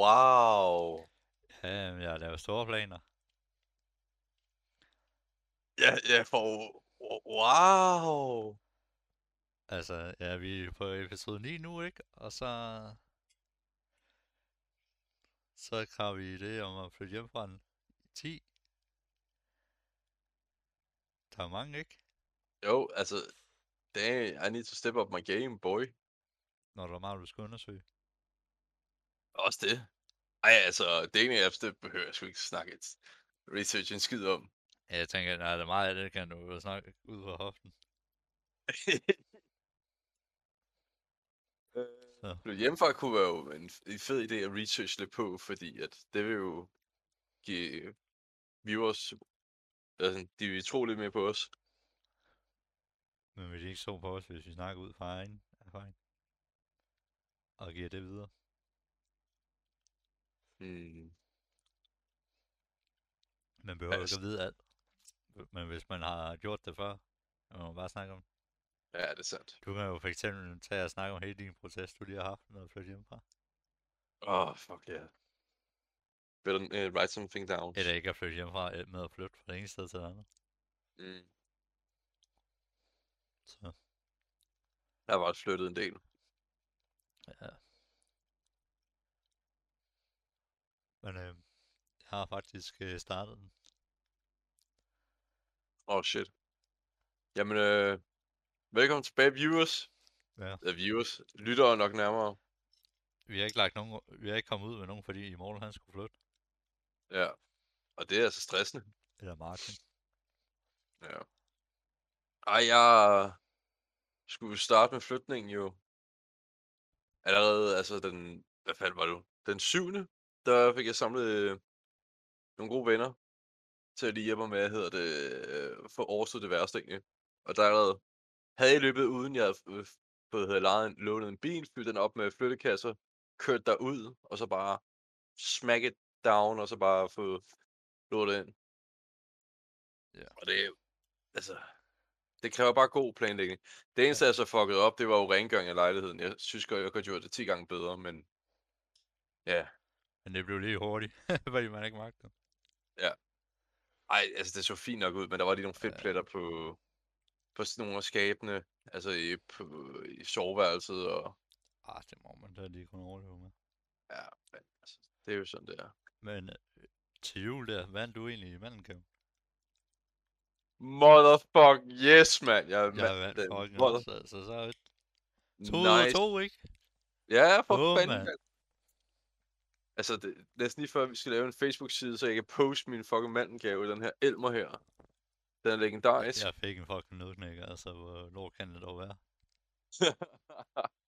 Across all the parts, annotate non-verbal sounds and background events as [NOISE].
Wow. Ja, jeg laver store planer. Ja, ja, for... Wow. Altså, ja, vi er på episode 9 nu, ikke? Og så... Så har vi det om at flytte hjem fra en 10. Der er mange, ikke? Jo, altså... Damn, I need to step up my game, boy. Når der er meget, du skal undersøge. Også det. Ej, altså, dating apps, det behøver jeg sgu ikke snakke et research en skid om. Ja, jeg tænker, nej, der er meget af det, kan du jo snakke ud fra hoften. [LAUGHS] Så. Flytte hjemmefra kunne være jo en, en fed idé at researche lidt på, fordi at det vil jo give viewers, altså, de vil tro lidt mere på os. Men vil de ikke så på os, hvis vi snakker ud fra egen erfaring? Og giver det videre. Hmm. Man behøver jo ikke Altså- at vide alt. Men hvis man har gjort det før, så må man bare snakke om det. Ja, det er sandt. Du kan jo for eksempel tage og snakke om hele din proces, du lige har haft med at flytte hjemmefra. Åh, oh, fuck yeah. Better uh, write something down. Eller ikke at flytte hjemmefra, eller med at flytte fra det ene sted til det andet. Mm. Så Jeg har bare flyttet en del. ja. Men øh, jeg har faktisk øh, startet den. Åh, oh, shit. Jamen, øh, velkommen tilbage, viewers. Ja. Eller viewers. Lyttere nok nærmere. Vi har ikke lagt nogen, vi har ikke kommet ud med nogen, fordi i morgen han skulle flytte. Ja. Og det er altså stressende. Eller Martin. Ja. Ej, jeg skulle starte med flytningen jo. Allerede, altså den, hvad fanden var det? Den syvende, der fik jeg samlet øh, nogle gode venner til at lige hjælpe mig med, hvad hedder det, øh, få overstået det værste egentlig. Og der allerede havde jeg løbet uden jeg havde øh, fået havde lejet en, lånet en bil, fyldt den op med flyttekasser, kørt derud, og så bare smack it down, og så bare få lånet ind. Ja. Og det er altså, det kræver bare god planlægning. Det eneste, jeg så fuckede op, det var jo rengøring af lejligheden. Jeg synes godt, jeg kunne have gjort det 10 gange bedre, men ja. Men det blev lige hurtigt, [LAUGHS] fordi man ikke magter. Ej, altså det så fint nok ud, men der var lige nogle Ja. fedtpletter på, på sådan nogle af skabene, altså i, på, i soveværelset, og Ah, det må man da lige kunne overleve med. ja, men, altså, det er jo sådan, det er. Men øh, til jul der, vandt du egentlig i mandenkæm? Motherfuck, yes, mand! Jeg, Jeg vandt den fucking mother- så er det to nice. to, ikke? Ja, for Åh, fanden, mand. Altså, det næsten lige før, vi skal lave en Facebook-side, så jeg kan poste min fucking mandengave, den her Elmer her. Den er legendarisk. Jeg fik en fucking nødknækker, altså hvor lort kan det dog være? [LAUGHS]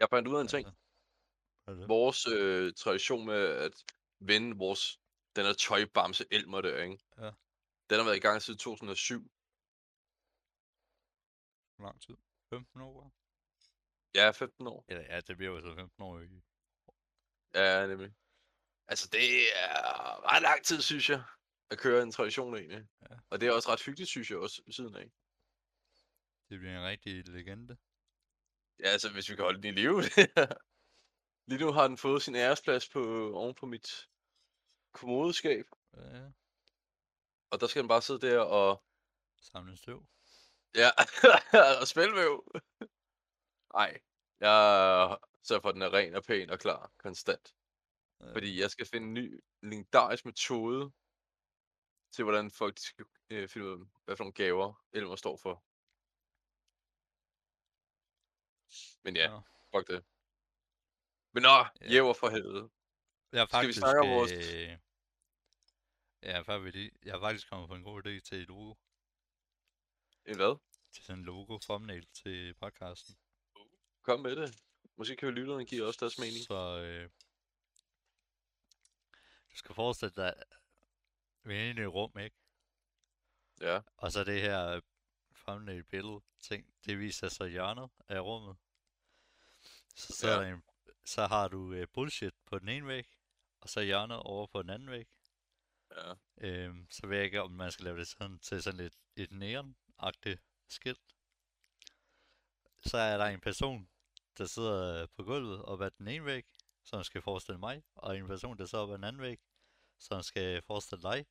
jeg fandt ud af en ting. Altså? Vores øh, tradition med at vende vores, den her tøjbamse Elmer der, ikke? Ja. Den har været i gang siden 2007. Hvor lang tid? 15 år? Ja, 15 år. Eller ja, det bliver jo så 15 år i. Ja, nemlig. Altså, det er ret lang tid, synes jeg, at køre en tradition egentlig. Ja. Og det er også ret hyggeligt, synes jeg også, siden af. Det bliver en rigtig legende. Ja, altså, hvis vi kan holde den i live. [LAUGHS] Lige nu har den fået sin æresplads på, oven på mit kommodeskab. Ja, Og der skal den bare sidde der og, samle støv. ja, [LAUGHS] og spilvæv. Ej, jeg sørger for, at den er ren og pæn og klar, konstant. Øh, Fordi jeg skal finde en ny legendarisk metode til, hvordan folk skal øh, finde ud af, hvad for nogle gaver Elmer står for. Men ja, Nå. fuck det. Men nå, Ja. jæver for helvede. Jeg er Skal vi faktisk, snakke om vores- øh, Ja, før vi lige... Jeg er faktisk kommet på en god idé til et logo. En hvad? Til sådan en logo thumbnail til podcasten. Kom med det. Måske kan vi lytterne give os deres mening. Så øh, du skal forestille dig, vi er inde i et rum, ikke? Ja. Og så det her thumbnail billede ting, det viser sig hjørnet af rummet. Så, så, ja. en, så har du øh, bullshit på den ene væg, og så hjørnet over på den anden væg. Ja. Øhm, så ved jeg ikke, om man skal lave det sådan til sådan lidt et neon-agtigt skilt. Så er der en person, der sidder på gulvet op ad den ene væg, som skal forestille mig, og en person, der sidder op ad den anden væg, som skal forestille dig.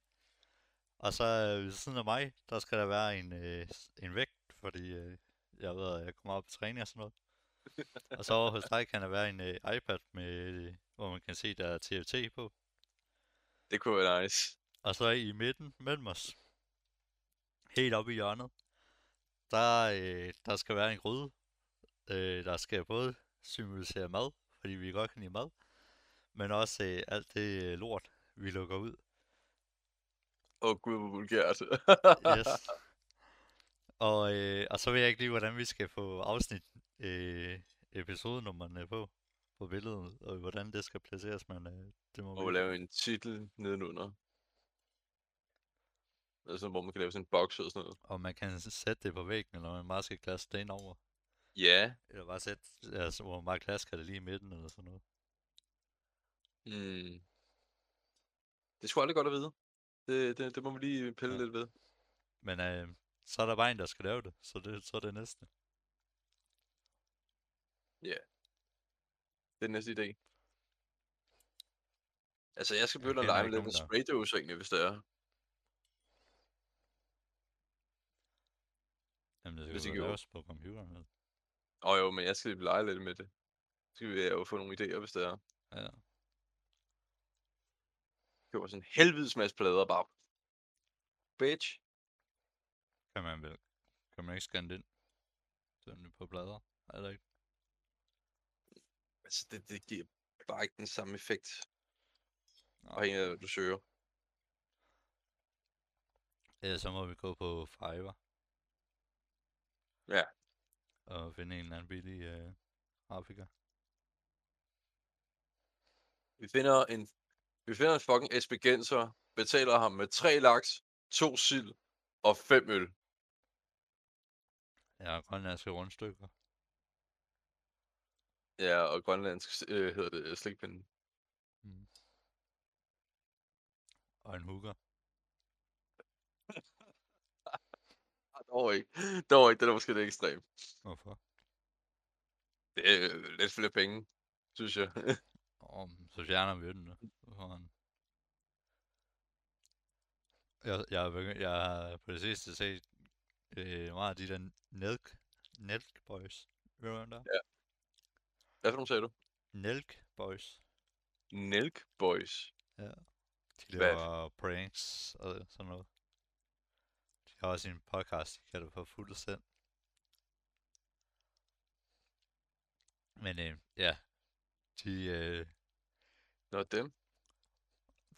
Og så øh, ved siden af mig, der skal der være en, øh, en vægt, fordi øh, jeg ved, at jeg kommer op på træning og sådan noget. [LAUGHS] og så over hos dig kan der være en øh, iPad, med, øh, hvor man kan se, der er TFT på. Det kunne være nice. Og så i midten mellem os, helt oppe i hjørnet, der, øh, der skal være en gryde. Øh, der skal både symbolisere mad, fordi vi godt kan lide mad, men også øh, alt det øh, lort, vi lukker ud. Åh oh, gud, hvor vulgært. [LAUGHS] Yes. Og, øh, og så ved jeg ikke lige, hvordan vi skal få afsnit øh, episodenummerne på, på billedet, og hvordan det skal placeres, men øh, det må Og vi... lave en titel nedenunder. Altså, hvor man kan lave sådan en boks og sådan noget. Og man kan sætte det på væggen, eller man bare skal klaske det ind over. Ja. Eller bare sætte, altså, hvor man bare klasker det lige i midten, eller sådan noget. Mm. Det sgu aldrig godt at vide. Det, det, det må vi lige pille Ja. lidt ved. Men øh, så er der bare en, der skal lave det, så det, så er det næste. Det er næste idé. Altså, jeg skal Jeg begynde at kender lege ikke lidt med spraydåse egentlig, hvis det er. Jamen, det Hvis skal gjorde. laves på computeren. vel? Åh oh, jo, men jeg skal lege lidt med det. Så skal vi jo få nogle idéer, hvis det er. Ja. Køber sådan en helvedes masse plader bare. Bitch. Kan man vel, kan man ikke scanne det ind? Sådan på blader, eller ikke? Altså, det, det giver bare ikke den samme effekt, Nå, afhængig af, hvad du søger. Ellers så må vi gå på Fiverr. Ja. Og finde en eller anden billig øh, grafiker. Vi finder en, vi finder en fucking esbegenser, betaler ham med tre laks, to sild og fem øl. Ja, grønlandske rundstykker. Ja, og grønlandsk øh, hedder det slikpinde. Mm. Og en hooker. Dog ikke. Dog ikke, det er måske lidt ekstremt. Hvorfor? Det er øh, lidt flere penge, synes jeg. [LAUGHS] Og så fjerner vi den. Foran. Jeg, jeg, jeg har på det sidste set øh, meget af de der Nelk, Nelk Boys. Ved du, hvem der er? Hvad for nogle sagde du? Nelk Boys. Nelk Boys. De Hvad? laver pranks og sådan noget. De har også en podcast, de kalder for Fuld Send. Men øh, ja, de, øh, Nå, dem.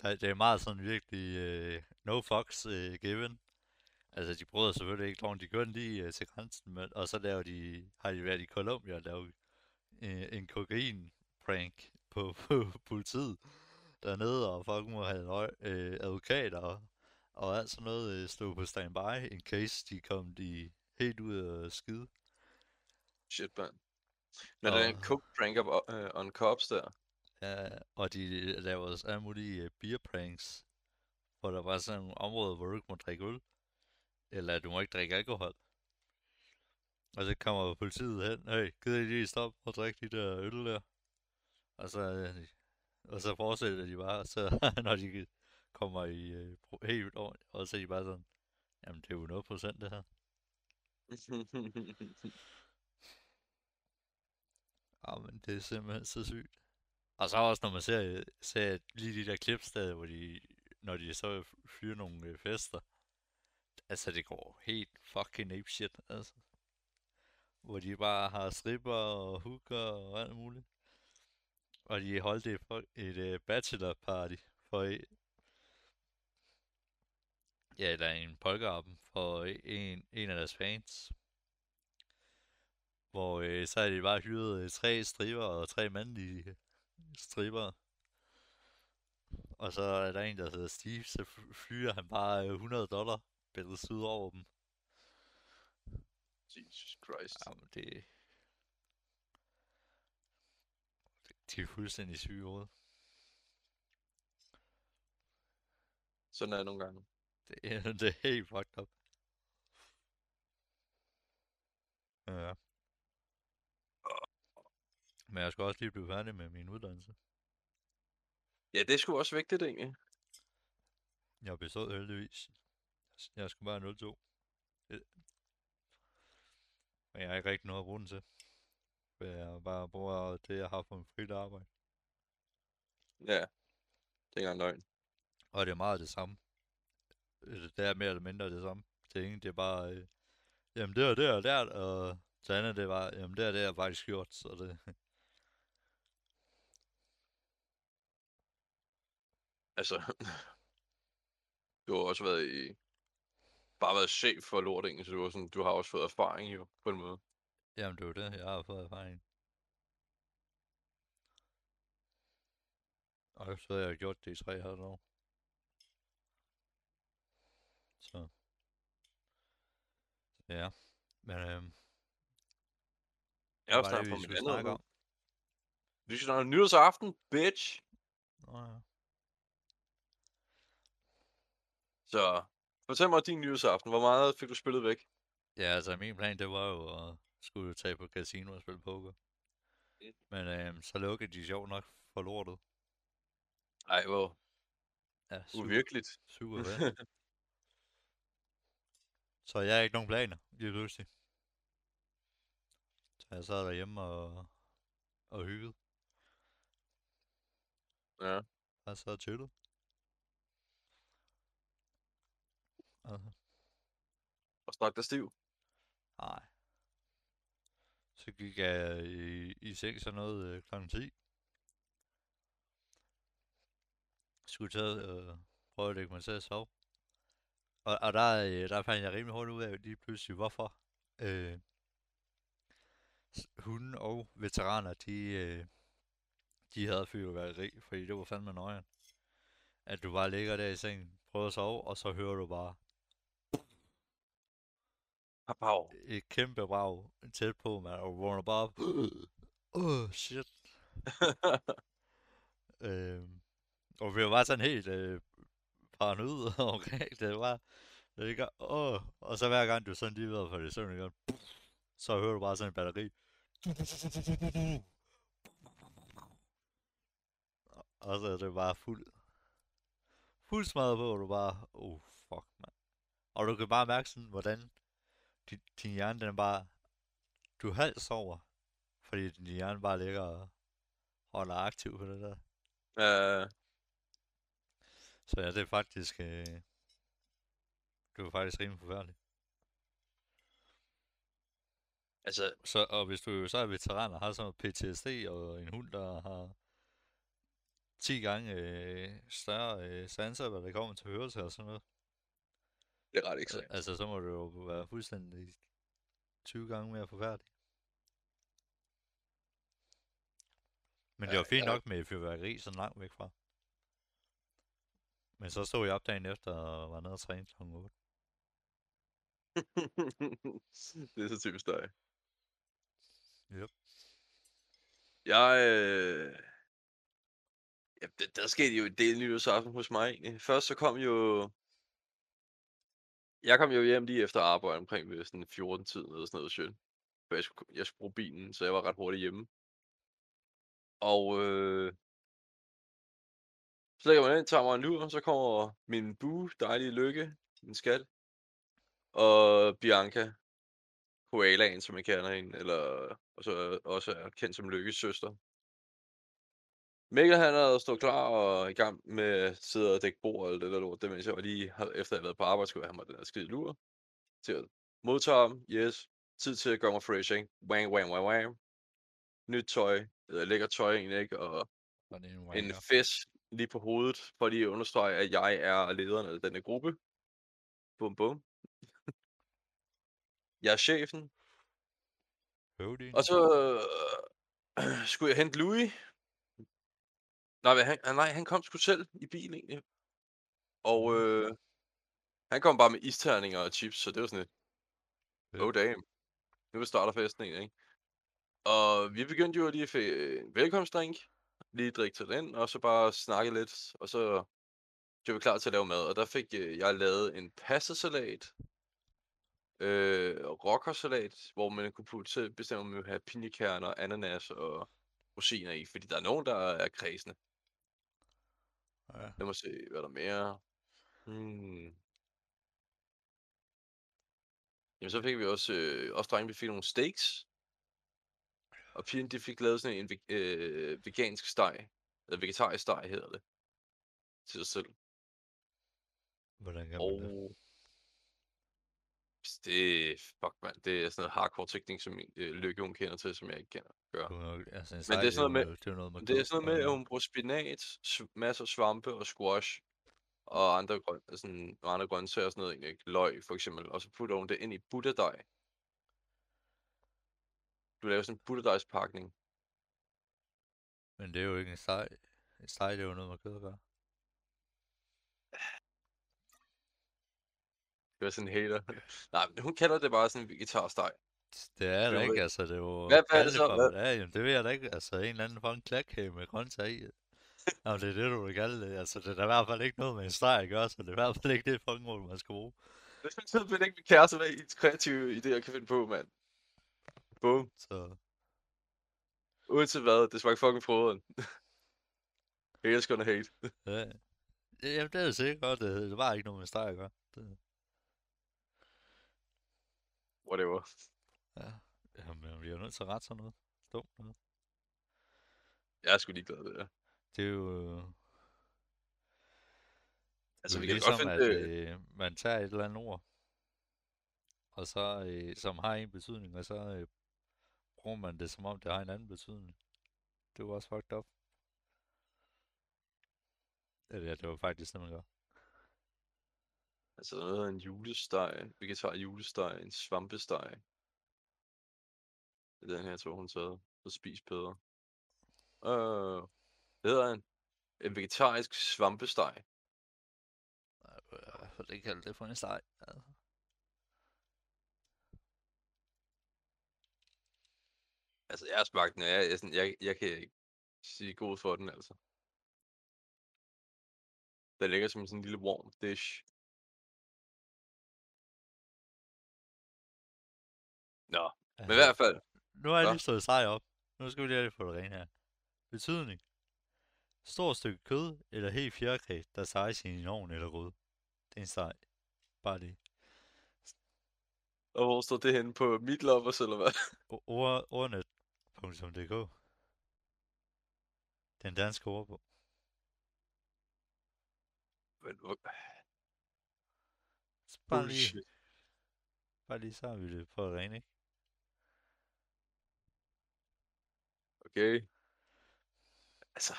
der, det er meget sådan virkelig øh, no fucks øh, given. Altså, de bryder selvfølgelig ikke loven, de gør den lige øh, til grænsen, men, og så laver de, har de været i Colombia og lavet øh, en kokain-prank på, [LAUGHS] på politiet dernede, og folk må have øh, advokater og, og alt sådan noget øh, stå på standby, in case de kom de helt ud af skide. Shit, man. Når der er en Og- coke prank up, uh, on cops der. Ja, og de laver også alle mulige øh, beer pranks, hvor der var sådan nogle områder, hvor du ikke må drikke øl, eller du må ikke drikke alkohol. Og så kommer politiet hen, hey, gider I lige stoppe og drikke de der øl der? Og så, øh, og så fortsætter de bare, og så [LAUGHS] når de kommer i øh, helt over, og så er de bare sådan, jamen det er jo 0% det her. Ja, [LAUGHS] men det er simpelthen så sygt. Og så også, når man ser, ser lige de der clips der, hvor de, når de så fyrer nogle øh, fester, altså det går helt fucking ape shit, altså. Hvor de bare har stripper og hooker og alt muligt. Og de holdt et, fol- et uh, bachelor party for ja, eller en polkerappen for en, en af deres fans. Hvor øh, så har de bare hyret øh, tre striber og tre mandlige striber. Og så er der en, der hedder Steve, så f- fyrer han bare øh, 100 dollar billedet ud over dem. Jesus Christ. Jamen, det... De er fuldstændig syge i hovedet. Sådan er det nogle gange. [LAUGHS] Det, er- det er helt fucked up. Ja. Men jeg skal også lige blive færdig med min uddannelse. Ja, det sgu også vigtigt, egentlig. Jeg bestod heldigvis. Jeg skal bare 02. Øh. Men jeg har ikke rigtig noget at bruge den til. For jeg bare bruger det, jeg har på min frit arbejde. Ja, det er ikke løgn. Og det er meget det samme. Øh, Det er mere eller mindre det samme. Det ene, det er bare, øh, jamen det og det og der, og det andet, det bare, jamen det og det er faktisk gjort, så det, [LAUGHS] Altså, du har også været i... Bare været chef for lort, egentlig, så du, var sådan, du har også fået erfaring jo, på en måde. jamen det er jo det, jeg har fået erfaring. Og så har jeg gjort det i tre halvt år. Så. Ja, men øhm, Jeg har hvad også på mit andet om? Vi skal snakke nytårsaften, bitch! Nå ja. Så fortæl mig din nytårsaften. Hvor meget fik du spillet væk? Ja, altså min plan, det var jo at skulle tage på casino og spille poker. Men øhm, så lukkede de sjovt nok for lortet. Ej, hvor Ja, super, uvirkeligt. super. [LAUGHS] Så jeg har ikke nogen planer, lige pludselig. Så jeg sad derhjemme og, og hyggede. ja. Og chillede. Altså, Og stak dig stiv. nej. Så gik jeg i, i seng sådan noget øh, kl. 10. Skulle tage øh, prøve at lægge mig til at sove. Og, og der, øh, der fandt jeg rimelig hurtigt ud af lige pludselig, hvorfor øh, s- hunde og veteraner, de, øh, de havde fyrværkeri, fordi det var fandme nøjeren. At du bare ligger der i sengen, prøver at sove, og så hører du bare Papav. et kæmpe brag tæt på, man, og vågner bare op. [CLEARS THROAT] Åh, oh, shit. [LAUGHS] Øhm, og vi var sådan helt øh, paranoid [LAUGHS] omkring det. var, det ikke, åh, og så hver gang du sådan lige ved for det søvn igen, så hører du bare sådan en batteri. Og så er det bare fuld, fuld smadret på, og du bare, oh fuck, man. Og du kan bare mærke sådan, hvordan din, din hjerne, den er bare, du halvt sover, fordi din hjerne bare ligger og holder aktiv på det der. Øh, så ja, det er faktisk, øh, det var faktisk rimelig forfærdeligt. altså, Så, og hvis du så er veteran og har sådan noget PTSD og en hund, der har 10 gange øh, større øh, sanser, hvad det kommer til hørelse og sådan noget, det er ret ekstremt. altså så må det jo være fuldstændig 20 gange mere forfærdeligt. Men det var fint ja. nok med fyrværkeri sådan langt væk fra. Men så stod jeg op dagen efter og var nede og træne kl. 8. det er så typisk dig. Yep. Jeg, øh... Ja, der, der skete jo en del nytårsaften hos mig egentlig. Først så kom jo... Jeg kom jo hjem lige efter arbejde omkring ved sådan 14 tid eller sådan noget shit. For jeg skulle, jeg skulle bruge bilen, så jeg var ret hurtigt hjemme. Og øh... Så lægger man ind, tager mig en lur, så kommer min bu, dejlige lykke, min skat, og Bianca, koalaen, som jeg kender hende, eller og så også er kendt som Lykkes søster. Mikkel han havde stået klar og i gang med at sidde og dække bord og alt det der lort, det mens jeg var lige, efter jeg havde været på arbejde, skulle jeg have mig den her skide lur til at modtage ham. Yes. Tid til at gøre mig fresh, ikke? Wang, wang, wang, wang. Nyt tøj, eller lækker tøj egentlig, ikke? Og en fest lige på hovedet, for lige at understrege, at jeg er lederen af denne gruppe. Bum, bum. Jeg er chefen. Høvding. Og så øh, [CLEARS THROAT] skulle jeg hente Louis. Nej, han, nej, han kom sgu selv i bilen egentlig. Og Mhm. øh, han kom bare med isterninger og chips, så det var sådan lidt, oh Fedt. damn. Nu starter festen egentlig, ikke? Og vi begyndte jo lige at få en velkomstdrink, lige drikke til den, og så bare snakke lidt, og så blev vi klar til at lave mad. Og der fik øh, jeg lavet en pastasalat, øh, rockersalat, hvor man kunne putte bestemme, om man ville have pinjekerner, ananas og rosiner i, fordi der er nogen, der er kredsende. Ja. Lad mig se, hvad der er mere. Hmm. Jamen, så fik vi også, øh, også drenge, vi fik nogle steaks. Og pigen, de fik lavet sådan en øh, vegansk steg. Eller vegetarisk steg hedder det. Til sig selv. Hvordan kan man Og det? det, fuck mand, det er sådan noget hardcore teknik, som øh, Lykke hun kender til, som jeg ikke kender. Gør. Altså en Men det er sådan noget jo- det er noget, man Det er sådan noget med, at hun bruger spinat, masser af svampe og squash. Og andre, grøn, sådan, og andre grøntsager og sådan noget, ikke? løg for eksempel. Og så putter hun det ind i butterdej. Du laver sådan en butterdejspakning. Men det er jo ikke en steg. En steg, det er jo noget, man køber gør. Det er sådan en hater. [LAUGHS] Nej, men hun kalder det bare sådan en vegetarsteg. Det er det ikke, hvad- altså det er jo... hvad- hvad er det så? pallepop. Ja, jamen, det ved jeg da ikke. Altså en eller anden fucking klakkage med grøntsager i. Jamen, det er det, du vil kalde det. Altså, det er da i hvert fald ikke noget med en steg at gøre, så det er i hvert fald ikke det fucking ord, man skal bruge. Det er simpelthen ikke min kæreste, hvad hendes kreative idéer kan finde på, mand. Boom. Så Uanset hvad, det smagte fucking froderen. Haters gonna hate. ja. Jamen, det er det sikkert godt. Det, var ikke noget med en steg at gøre. Det, Whatever. ja. Jamen, vi er jo nødt til at rette sådan noget. Dumt noget. Jeg er sgu ligeglad det der. Det er jo... øh, Altså, vi kan ligesom, godt finde at det. øh, man tager et eller andet ord, og så, øh, som har en betydning, og så øh, bruger man det, som om det har en anden betydning. Det er jo også fucked up. Eller ja, det var faktisk det, man gør. Altså noget af en julesteg, vegetar julesteg, en svampesteg. Det er den her, jeg tror hun taget. Så spis bedre. Øh, det hedder en, en vegetarisk svampesteg. Øh, For det kalder det for en steg. Altså. Altså, jeg har smagt den, og jeg, jeg, sådan, jeg, jeg kan ikke sige god for den, altså. Den ligger som sådan en lille warm dish. Nå, men i hvert fald, Nu har jeg lige stået steg op. Nu skal vi lige have det på det rene her. Betydning. Stort stykke kød eller helt fjerkræ, der steges i en ovn eller rød. Det er en steg. Bare det. og hvor står det henne på mit loppers, eller hvad? Ord, ordnet.dk Den danske ordbog. Men, hvor- Så Bare lige, bare lige så har vi det på rene, ikke? Okay. Altså,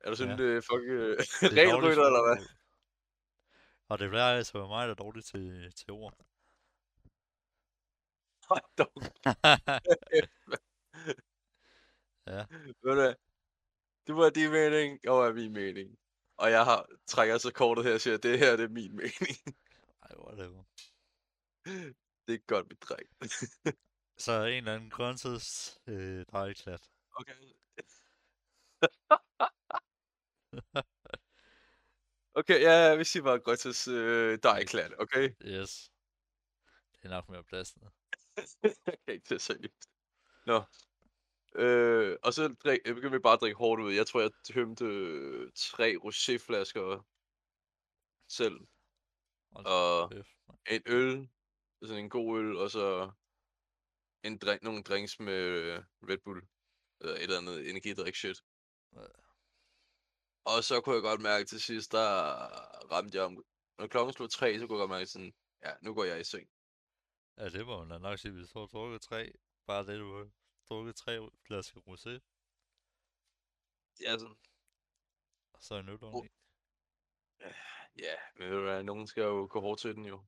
er du sådan Ja. ja. uh, fucking uh, dårligt [LAUGHS] regelrytter, eller hvad? Og det bliver altså være mig, der er dårligt til, til ord. Hold dog. [LAUGHS] ja, Ved du? Det var din mening, og er min mening. Og jeg har trækker så kortet her og siger, at det her det er min mening. [LAUGHS] ej, whatever. [LAUGHS] det er godt mit dreng. [LAUGHS] Så en eller anden grøntheds øh, drejeklat. okay. okay, ja, vi siger bare til øh, dig, klat, okay? Yes. Det er nok mere pladsende. jeg kan ikke tage seriøst. Nå. Øh, og så drik, jeg begyndte vi bare at drikke hårdt ud. Jeg tror, jeg tømte øh, tre roséflasker selv. Og-. En øl, sådan en god øl, og så en drink, nogle drinks med øh, Red Bull. Eller et eller andet energidrik shit. Ja. Og så kunne jeg godt mærke til sidst, der ramte jeg om... Når klokken slog tre, så kunne jeg godt mærke sådan, ja, nu går jeg i seng. Ja, det må man nok sige, hvis du har drukket tre. Bare det, du drukket tre flasker rosé, Ja, sådan, og så en øl Oh. ja, men ved du hvad, nogen skal jo gå hårdt til den jo.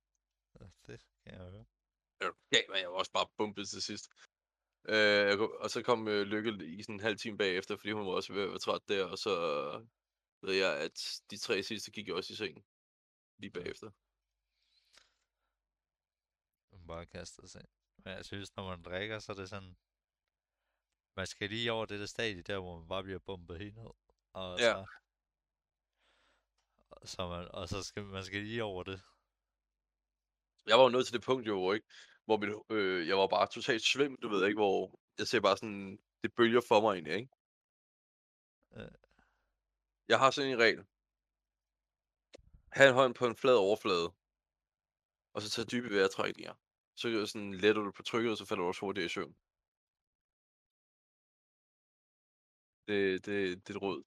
Ja, det kan jeg høre. Ja, men jeg var også bare bumpet til sidst. Øh, og så kom øh, Lykke i sådan en halv time bagefter, fordi hun var også ved at være træt der, og så ved jeg, at de tre sidste gik jo også i seng. Lige bagefter. Man bare kaster sig. Men jeg synes, når man drikker, så er det sådan... Man skal lige over det der stadie der, hvor man bare bliver bumpet helt ned. Og Ja. så... og Så man, og så skal man skal lige over det. Jeg var jo nået til det punkt jo, hvor, ikke, hvor mit, øh, jeg var bare totalt svim, du ved ikke, hvor jeg ser bare sådan det bølger for mig egentlig, ikke? Ja. Jeg har sådan en regel. Ha' en hånd på en flad overflade. Og så tage dybe vejrtrækninger. Så sådan letter du på trykket, og så falder du også hurtigt i søvn. Det, det, det er et råd.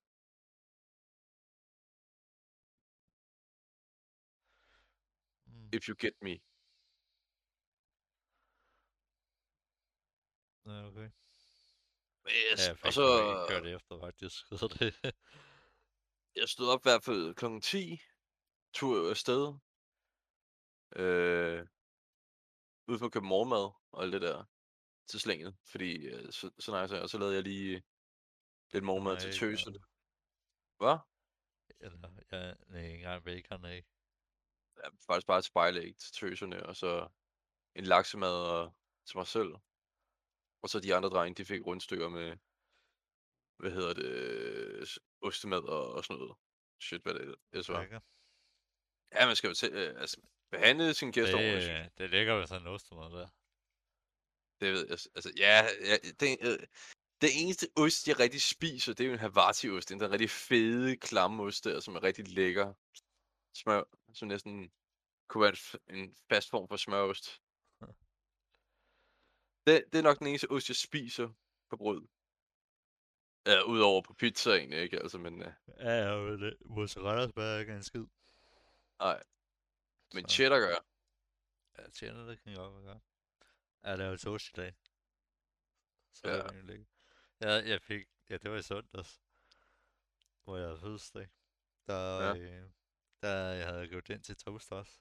Mm. If you get me. Ja, okay. Yes. Ja, jeg og så, gjort det efter, faktisk. [LAUGHS] Så det... [LAUGHS] jeg stod op i hvert fald kl. 10, tog jeg afsted, øh, ude for at købe morgenmad og alt det der til slænget, fordi øh, så, så nice, og så lavede jeg lige lidt morgenmad til tøserne. Hvad? Eller, ja, nej, ikke engang bacon, ikke? Ja, faktisk bare et spejlæg til tøserne, og så en laksemad og, til mig selv. Og så de andre drenge, de fik rundstykker med, hvad hedder det, s- ostemad og, og sådan noget. Shit, hvad det ellers var. Lækker. Ja, man skal jo til, øh, altså, behandle sine gæster ordentligt, synes jeg. Det, det ligger ved sådan en ostemad der. Det ved jeg. Altså, ja, ja det, øh, det eneste ost, jeg rigtig spiser, det er jo en Havarti-ost. Den der rigtig fede, klamme ost der, som er rigtig lækker. Smør, som næsten kunne være en fast form for smørost. Det, det er nok den eneste ost, jeg spiser på brød. Ja, udover på pizza egentlig, ikke? Altså, men øh, Ja, ja, det, mozzarella smager ikke en skid. nej. Men Så. cheddar gør. Ja, tjener det kan jeg godt være godt. Jeg lavede toast i dag. Så Ja. det egentlig lækkert. Ja, jeg fik, ja, det var i søndags, hvor jeg havde fødselsdag. Der, Ja. øh, der jeg havde gået ind til toast også.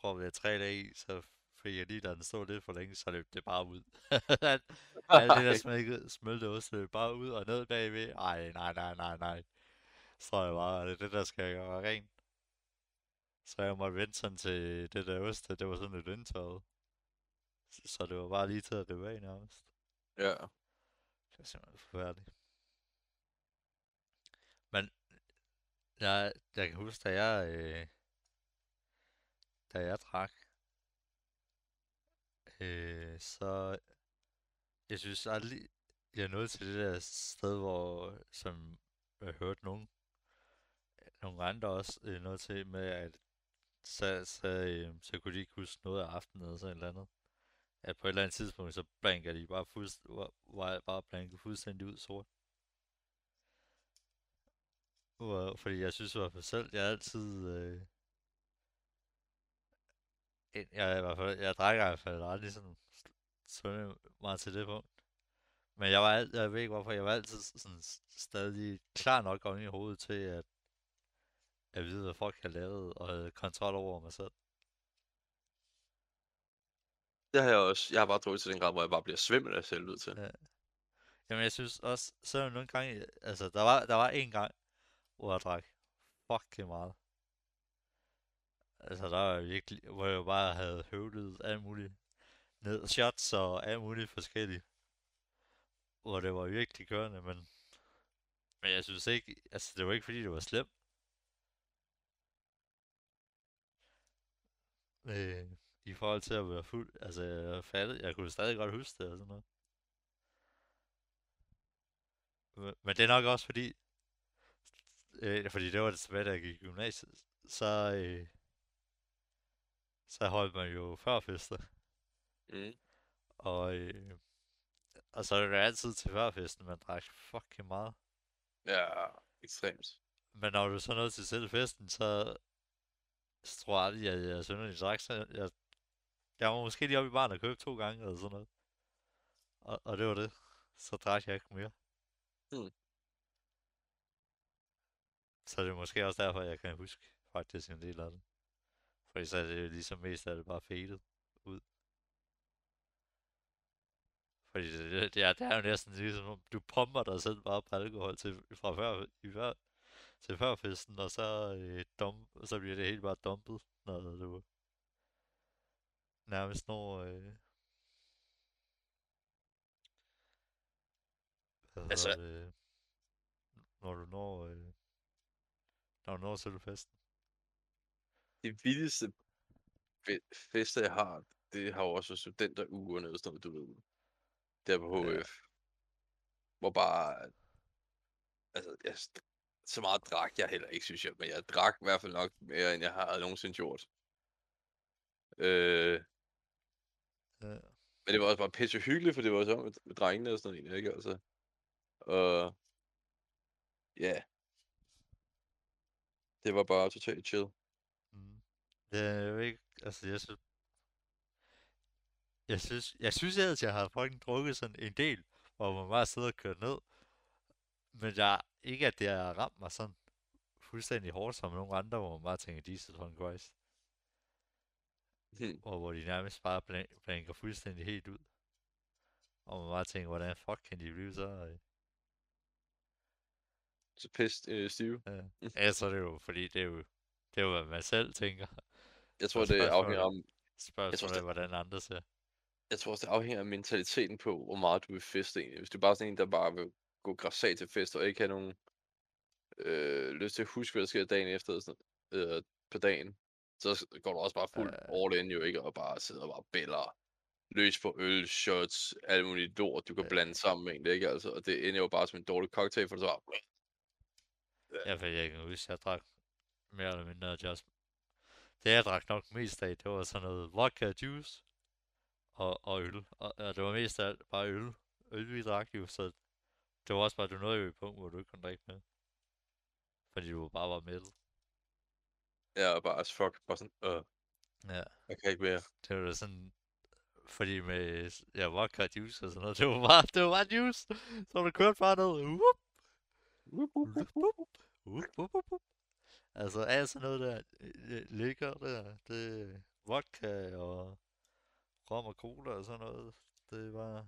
Prøvede jeg tre dage i, så fik jeg lige, da den stod lidt for længe, så løb det bare ud. [LAUGHS] Alt det der [LAUGHS] smækket, smelte ost løb bare ud og ned bagved. Ej, nej, nej, nej, nej. Så jeg bare, det er det, der skal jeg gøre rent. Så jeg måtte vente sådan til det der ost, det var sådan lidt indtørret. Så- Så det var bare lige til at rive af nærmest. ja. Det er simpelthen forfærdeligt. Men jeg, jeg kan huske, da jeg, øh, da jeg drak, øh, så jeg synes aldrig, jeg er nået til det der sted, hvor, som jeg hørte nogen, nogle andre også øh, noget til med, at så, så, øh, så kunne de ikke huske noget af aftenen eller sådan et eller andet. At på et eller andet tidspunkt, så blanker de bare, fuldst, var, var bare blanket fuldstændig ud sort. Hvor, fordi jeg synes i hvert fald selv, jeg altid... Øh, en- jeg, i hvert fald, jeg drikker i hvert fald aldrig sådan så meget til det punkt. Men jeg var alt, jeg ved ikke hvorfor, jeg var altid sådan stadig klar nok om i hovedet til at, at vide, hvad folk har lavet, og havde kontrol over mig selv. Det har jeg også. Jeg har bare drukket til den grad, hvor jeg bare bliver svimmel af helvede til. Ja. Jamen jeg synes også, selvom nogle gange, altså der var, der var en gang, hvor jeg drak fucking meget. Altså der var virkelig, hvor jeg bare havde høvlet alt muligt ned, shots og alt muligt forskelligt. Hvor det var virkelig kørende, men, men jeg synes ikke, altså det var ikke fordi det var slemt. Øh, i forhold til at være fuld, altså jeg fattede, jeg kunne stadig godt huske det og sådan noget. Men, men det er nok også fordi, øh, fordi det var det tilbage, da jeg gik i gymnasiet, så, øh, så holdt man jo førfester. Mm. Og, øh, og så er det altid til førfesten, man drak fucking meget. Ja, ekstremt. Men når du så nåede til selv festen, så, så tror jeg aldrig, at jeg synderligt drak. Så jeg, jeg var måske lige oppe i baren og købte to gange eller sådan noget. Og, og det var det. Så drak jeg ikke mere. Hmm. Så det er måske også derfor, jeg kan huske faktisk en del af det. Fordi så er det jo ligesom mest af det bare fadet ud. Fordi det, det, det, er, det er jo næsten ligesom, om du pumper dig selv bare på alkohol til, fra før, i før, til førfesten, og så, øh, dump, så bliver det helt bare dumpet, når du nærmest når, øh, hvad Altså- det, når du når, øh, når du når til festen. Det vildeste fe- fester, jeg har, det har jo også været studenteruge og sådan noget, du ved. Der på Ja. HF. hvor bare... Altså, jeg, så meget drak jeg heller ikke, synes jeg. Men jeg drak i hvert fald nok mere, end jeg har nogensinde gjort. Øh, Ja. men det var også bare pisse hyggeligt, for det var så med, med drengene og sådan noget, ikke? Altså, og ja, det var bare totalt chill. Mm. Jeg ved ikke, altså jeg synes, jeg synes, jeg synes ellers, jeg har fucking drukket sådan en del, hvor man bare sidder og kører ned. Men jeg, ikke at det har ramt mig sådan fuldstændig hårdt som nogle andre, hvor man bare tænker, Jesus fucking Christ. Hmm. Og hvor de nærmest bare blan- blanker fuldstændig helt ud. Og man bare tænker, hvordan fuck kan de blive så... Øh, Så pist øh, stive. ja. [LAUGHS] ja, så er det jo, fordi det er jo, det er jo, hvad man selv tænker. Jeg tror, det afhænger om, Spørgsmålet er, det- hvordan andre ser. jeg tror også, det afhænger af mentaliteten på, hvor meget du vil feste egentlig. Hvis du er bare sådan en, der bare vil gå græsat til fest, og ikke have nogen øh, lyst til at huske, hvad der sker dagen efter, sådan, øh, på dagen, så går du også bare fuld Ja. all in jo, ikke? Og bare sidder og bare bæller løs på øl, shots, alt muligt lort, du kan Ja. blande sammen med egentlig, ikke? Altså, og det ender jo bare som en dårlig cocktail, for det så bare... Ja, for jeg kan huske, jeg drak mere eller mindre just... Det jeg drak nok mest af, det var sådan noget vodka juice og, og øl. Og, og det var mest af alt bare øl. Øl vi drak jo, så det var også bare, du nåede jo et punkt, hvor du ikke kunne drikke mere. Fordi du bare var mættet. Ja, og bare as fuck, bare sådan, øh, Ja. jeg kan ikke mere. Det var da sådan... Fordi med ja, vodka juice og sådan noget, det var bare, det var bare juice. Så du kørte bare ned. Whoop, whoop, whoop, whoop. Altså alt sådan noget der øh, ligger der, det er vodka og rom og cola og sådan noget. Det var...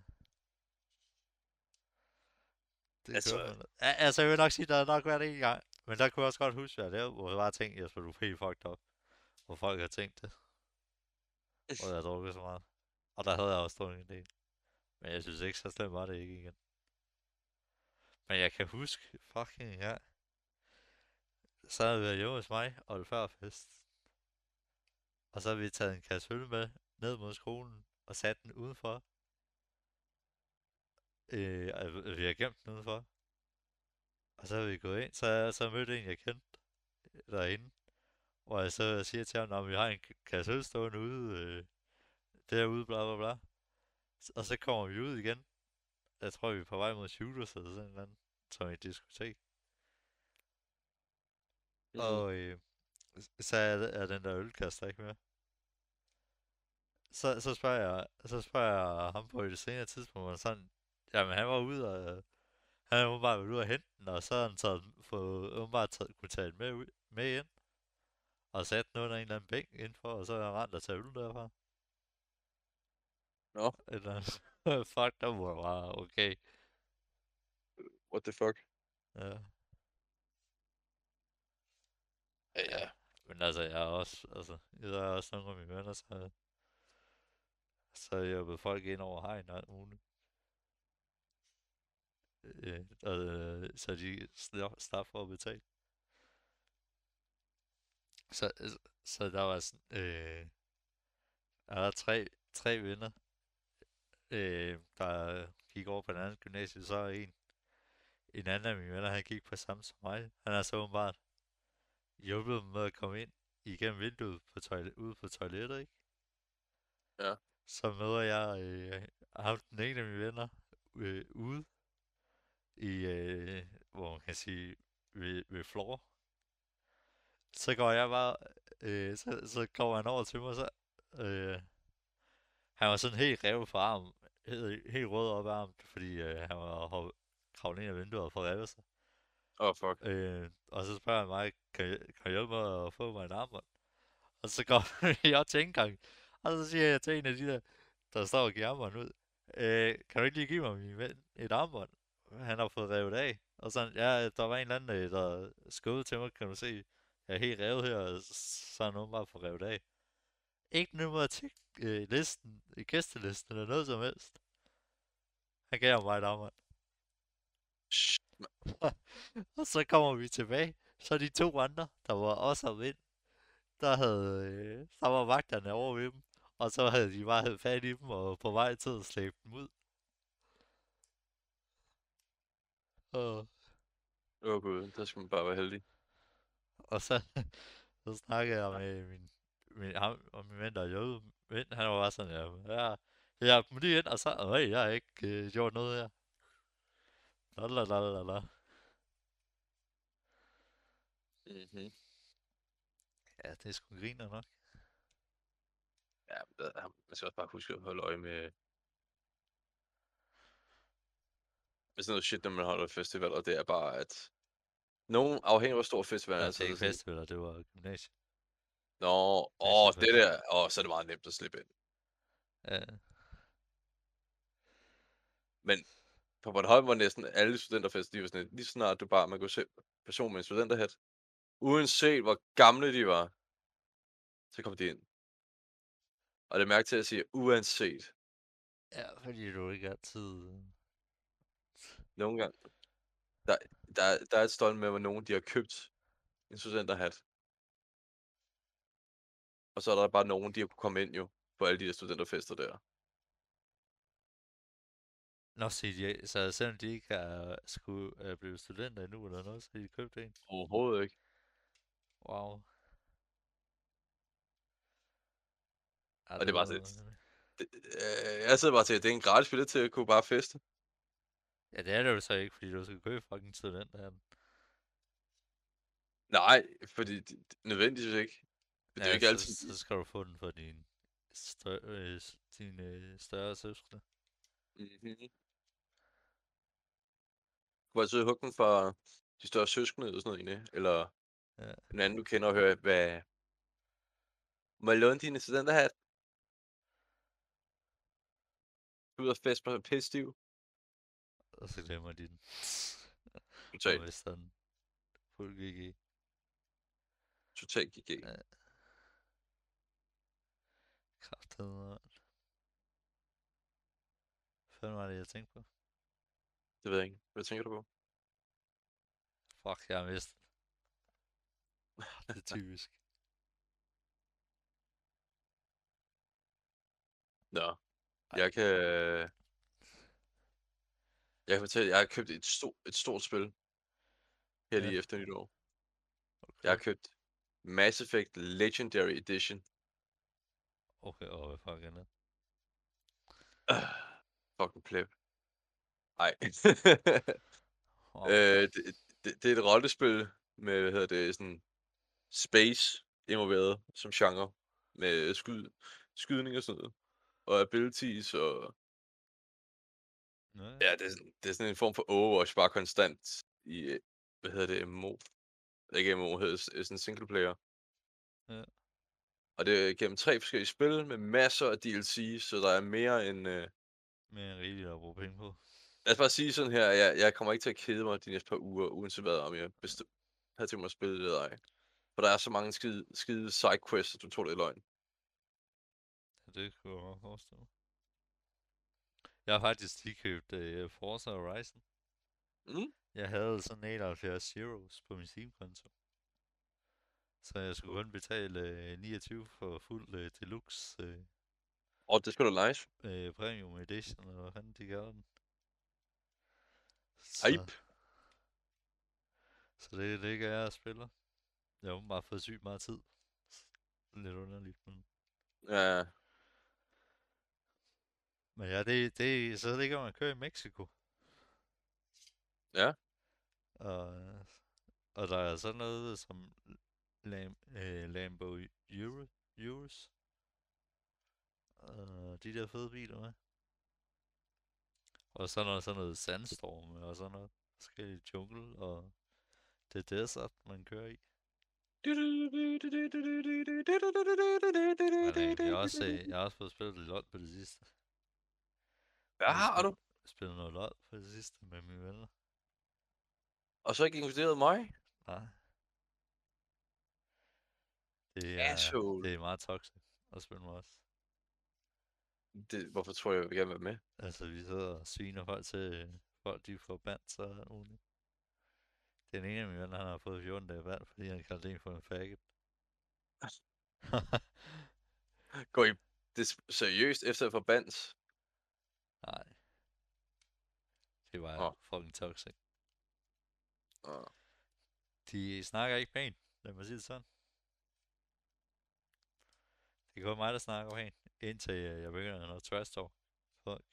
Det Altså- man. Altså jeg vil nok sige, der har nok været en gang. Men der kunne jeg også godt huske, at jeg lavede, hvor jeg bare tænkte, Jesper, du er helt fucked up. Hvor folk har tænkt det. Og jeg har drukket så meget. Og der havde jeg også drukket en del. Men jeg synes ikke, så slemt var det ikke igen. Men jeg kan huske, fucking ja. Så havde vi været hjemme hos mig og det før fest. Og så havde vi taget en kasse øl med ned mod skolen og sat den udenfor. Øh, altså, vi har gemt den udenfor. Og så er vi gået ind, så, så mødte en, jeg kendte derinde. Hvor jeg så siger til ham, at vi har en kasse øl stående ude, øh, derude, bla bla bla. Og så kommer vi ud igen. Jeg tror, vi er på vej mod Shooters eller sådan noget, som et diskotek. Mhm. Og øh, så er, er den der ølkasse der ikke mere. Så, så, spørger jeg, så spørger jeg ham på et senere tidspunkt, og sådan, jamen han var ude og, han var åbenbart været ude og hente den, og så har han taget, fået, åbenbart taget, kunne tage den med, ud, med ind, og sat den under en eller anden bænk indenfor, og så har han rent og taget øl derfra. Nå. Eller, [LAUGHS] fuck, der var bare, okay. What the fuck? Ja. Ja, ja. Men altså, jeg er også, altså, jeg er også nogle af mine venner, så, så jeg hjælper folk ind over hegn og alt muligt. Øh, og, øh, så de slap for at betale. Så, så der var sådan, øh, der var tre, tre venner, øh, der gik over på en anden gymnasie, så er en, en anden af mine venner, han gik på samme som mig. Han er så åbenbart hjulpet dem med at komme ind igennem vinduet på toilet, ude på toilettet, ikke? Ja. Så møder jeg øh, ham, den ene af mine venner, øh, ude i, øh, hvor man kan sige, ved, ved floor. Så går jeg bare, øh, så, så kommer han over til mig, så, øh, han var sådan helt revet på armen, helt, helt rød op af armen, fordi øh, han var hoppet, kravlet ind af vinduet og fået revet sig. Åh, oh, fuck. Øh, og så spørger han mig, kan jeg, kan jeg hjælpe mig at få mig en armbånd? Og så går [LAUGHS] jeg til indgang, og så siger jeg til en af de der, der står og giver armbånd ud, øh, kan du ikke lige give mig min ven et armbånd? Han har fået revet af. Og sådan, ja, der var en eller anden, øh, der skød til mig, kan du se. Jeg er helt revet her, og så er nogen bare fået revet af. Ikke nummer til øh, listen, i gæstelisten eller noget som helst. Han gav mig et armbånd. [LAUGHS] Og så kommer vi tilbage. Så de to andre, der var også om ind, der, havde, øh, der var vagterne over ved dem. Og så havde de bare havde fat i dem og på vej til at slæbe dem ud. Og, Åh oh, gud, der skal man bare være heldig. og så, [LAUGHS] så snakkede jeg med min, min, ham, og min ven, der er jøde. Ven, han var bare sådan, ja, ja, jeg dem lige ind, og så, øj, jeg har ikke øh, gjort noget her. Lalalala. Mm-hmm. Ja, det er sgu griner nok. Ja, men der, man skal også bare huske at holde øje med... Med sådan noget shit, når man holder festivaler, det er bare, at... Nogen afhængig af, hvor stor festival Ja, er. det så er ikke sådan- festivaler, det var gymnasiet. Nå, åh, det der, åh, så er det meget nemt at slippe ind. Ja, På Bornholm var næsten alle studenterfester, de var sådan, lige snart du bare, man kunne se person med en studenterhat, uanset hvor gamle de var, så kom de ind. Og det er mærke til at sige, uanset, ja, fordi du ikke altid... nogle gange, der, der, er- der er et stolt med, hvor nogen de har købt en studenterhat. Og så er der bare nogen, de har kunne komme ind jo, på alle de der studenterfester der. Nå, siger de, så selvom de ikke er, skulle, er blevet studenter endnu eller noget, så har de købt en. Overhovedet ikke. Wow. Ja, Og det var sådan Det, øh, jeg sidder bare til, at det er en gratis billet til at kunne bare feste. Ja, det er det jo så ikke, fordi du skal købe fucking student her. Nej, fordi det, det, nødvendigvis ikke. Det er jo ikke så, altid... Så skal du få den for din større, øh, dine øh, større søskende. Mm-hmm. Du kan altid hugge den fra de større søskende eller sådan noget. Eller Ja. en anden, du kender og høre, hvad... Må jeg låne din studenterhat? Ud og fest med pisse stiv. Og så glemmer de den. Total, Og hvis den fuld GG. total GG. Ja. Kraftedeme. Hvad var det, jeg tænkte på? Det ved jeg ikke. Hvad tænker du på? Fuck, jeg har mistet. [LAUGHS] det er typisk. Nå. Jeg kan... Jeg kan fortælle, jeg har købt et, stort, et stort spil. Her Ja. lige efter nytår. Okay. Jeg har købt Mass Effect Legendary Edition. Okay, og hvad fuck er det? Uh, [SIGHS] fucking pleb. Ej. [LAUGHS] Wow. øh, det, det, det er et rollespil med, hvad hedder det, sådan space involveret som genre. Med skyd, skydning og sådan noget. Og abilities og... Nå, Ja, det er, sådan- det er sådan en form for Overwatch, bare konstant i, hvad hedder det, MMO. Ikke MMO, hedder sådan single player. Ja. Og det er gennem tre forskellige spil med masser af DLC, så der er mere end... Øh... Mere end rigeligt at bruge penge på. Lad os bare sige sådan her, jeg, jeg kommer ikke til at kede mig de næste par uger, uanset hvad, om jeg bestemt havde tænkt mig at spille det eller ej. For der er så mange skide, skide sidequests, at du tror det er løgn. Ja, det kunne jeg godt forestille mig. Jeg har faktisk lige købt uh, Forza Horizon. Mm? Jeg havde sådan 71 Zeros på min Steam-konto. Så jeg skulle kun betale uh, 29 for fuld uh, deluxe uh, Og det skulle da nice. uh, premium edition, eller hvad fanden de gør den. Hype. Så det, det gør jeg og spiller. Jeg har bare fået sygt meget tid. Lidt underligt, men... Ja, Men ja, det, det, så ligger man kører i Mexico. Ja. Og, og der er sådan noget som Lam, øh, Lambo Euro, Euros. Og de der fede biler med. Og så noget, sådan noget sandstorm og sådan noget. Forskellige jungle og det desert, man kører i. Men jeg har også, jeg har også fået spillet lidt på det sidste. Hvad Jeg har du? Spillet noget LOL på det sidste med mine venner. Og så ikke inkluderet mig? Nej. Det er, Asshole. det er meget toxic at spille med os. Det, hvorfor tror jeg, jeg vil gerne være med? Altså, vi sidder og sviner folk til, folk de får band, så muligt. Den ene af mine venner, han har fået 14 dage band, fordi han kaldte en for en faggot. [LAUGHS] Går I det er seriøst efter at få bands? Nej. Det var Åh. fucking toxic. Ah. De snakker ikke pænt, lad mig sige det sådan. Det er kun mig, der snakker pænt, indtil jeg begynder noget trash talk. Folk.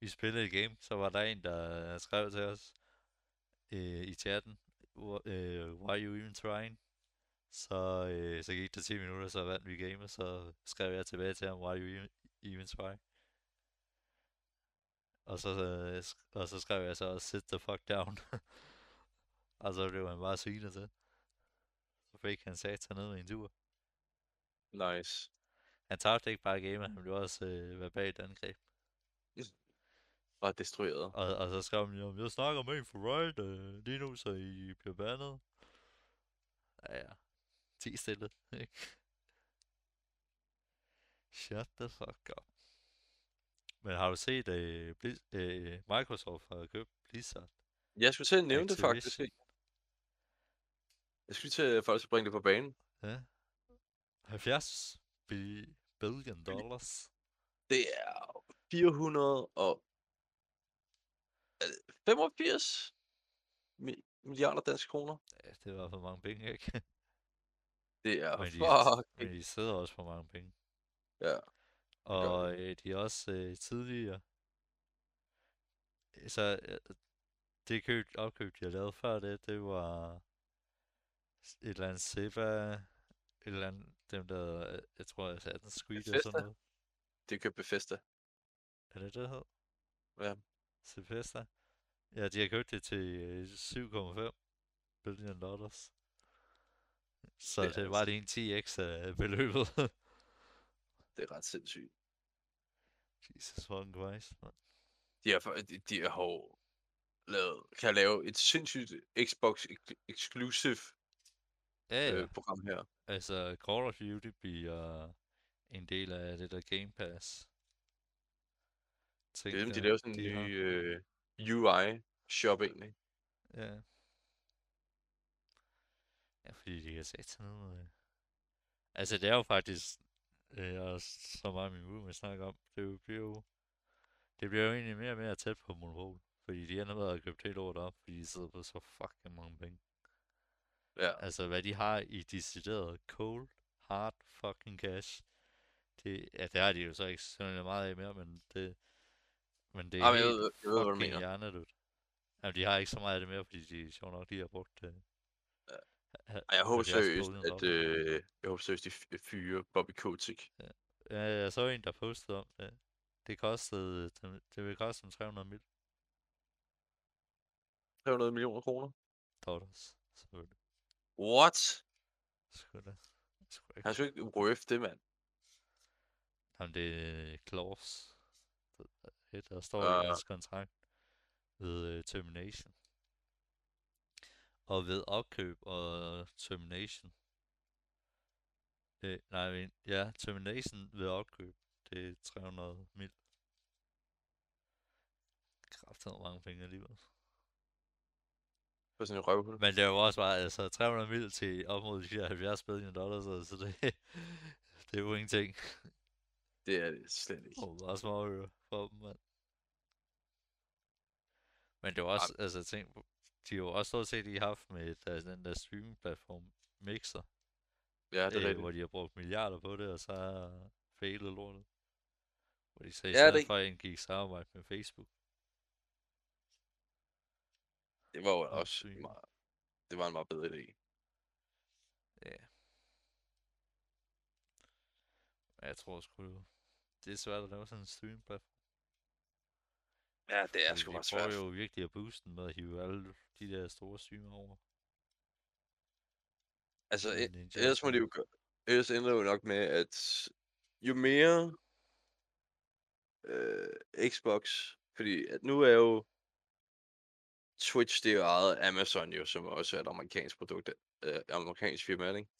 Vi spillede et game, så var der en, der skrev til os øh, i chatten, "Wha- øh, why are you even trying? Så, øh, så gik det 10 minutter, så vandt vi gamet, så skrev jeg tilbage til ham, why are you even, even trying? Og så, øh, og så skrev jeg så også, sit the fuck down. [LAUGHS] og så blev han bare svinet til. Så fik han sat sig ned med en tur. Nice. Han tabte ikke bare gamet, han blev også øh, verbalt angreb. [LAUGHS] Bare destrueret. Og, og så skrev han, jo, jeg snakker med en for Riot øh, lige nu, så I bliver bandet. Ja, ja. 10 stille, [LAUGHS] ikke? Shut the fuck up. Men har du set, øh, Blizz- øh, Microsoft har købt Blizzard? Jeg skulle til at nævne det faktisk. Jeg skulle til at faktisk bringe det på banen. Ja. 70 bi- billion dollars. Det er 400 og... er det 85 mi- milliarder danske kroner. Ja, det var for mange penge, ikke? Det er Men de, fucking... men de sidder også for mange penge. Ja. Og øh, de er også øh, tidligere. Så øh, det køb, opkøb, de har lavet før det, det var et eller andet Seba, et eller andet, dem der, øh, jeg tror, jeg sagde den Squid eller sådan noget. Det købte Bethesda. Er det det, hed? Ja. Bethesda? Ja, de har købt det til øh, 7,5 billion dollars. Så Det det var det en 10x af beløbet. [LAUGHS] Det er ret sindssygt. Jesus fucking Christ, man. De har, de, de har lavet, kan lave et sindssygt Xbox exclusive Ja, ja. øh, program her. Altså, Call of Duty bliver en del af det der Game Pass. Det er dem, de laver sådan en de har. ny øh, UI-shop egentlig. Ja. Ja, fordi de kan sætte sådan noget. øh. Altså, det er jo faktisk, øh, også så meget min mor snakker om, det er bliver jo, det bliver jo egentlig mere og mere tæt på monopol. Fordi de ender med at købe helt lort op, fordi de sidder på så fucking mange penge. Ja. Altså, hvad de har i decideret cold, hard fucking cash. Det, ja, det har de jo så ikke sådan meget af mere, men det, men det er Ah, men jeg ved, jeg ved, fucking hjernedødt. Jamen, de har ikke så meget af det mere, fordi de sjovt nok lige har brugt det. Ja. Ej, jeg håber 70 seriøst, at, øh, jeg håber seriøst, de f- fyrer Bobby Kotick. Ja, jeg så en, der postede om det. Det kostede, det, det vil koste dem 300 mil 300 millioner kroner. dollars. Selvfølgelig. What? Sgu da. Sgu ikke. Han skulle ikke worth det, mand. Jamen, det er det, der står Ah. i hans kontrakt ved uh, termination. Og ved opkøb og termination. Øh, nej, men, ja, termination ved opkøb, det er 300 mil. Kræfter mange penge alligevel. For sådan en røvhul. Men det er jo også bare, altså 300 mil til op mod de her 70 billion dollars, så- så det, [LAUGHS] det er jo ingenting. Det er det slet ikke. Og bare små for dem, mand. Men det var også, altså tænk, på- de har jo også stort set lige haft med deres, den der streaming-platform Mixer, Ja, det er øh, rigtigt. hvor de har brugt milliarder på det, og så er failet lortet. Hvor de så i Ja, stedet det- for indgik samarbejde med Facebook. Det var jo og også stream. meget, det var en meget bedre idé. Ja. Jeg tror sgu, det er svært at lave sådan en stream-platform. Ja, det er sgu de meget prøver svært. jo virkelig at booste den med at hive alle de der store streamer over. Altså, Ninja ellers må det jo. Ellers ender jo nok med, at jo mere øh, Xbox, fordi at nu er jo Twitch, det er jo ejet Amazon jo, som også er et amerikansk produkt, øh, amerikansk firma, ikke?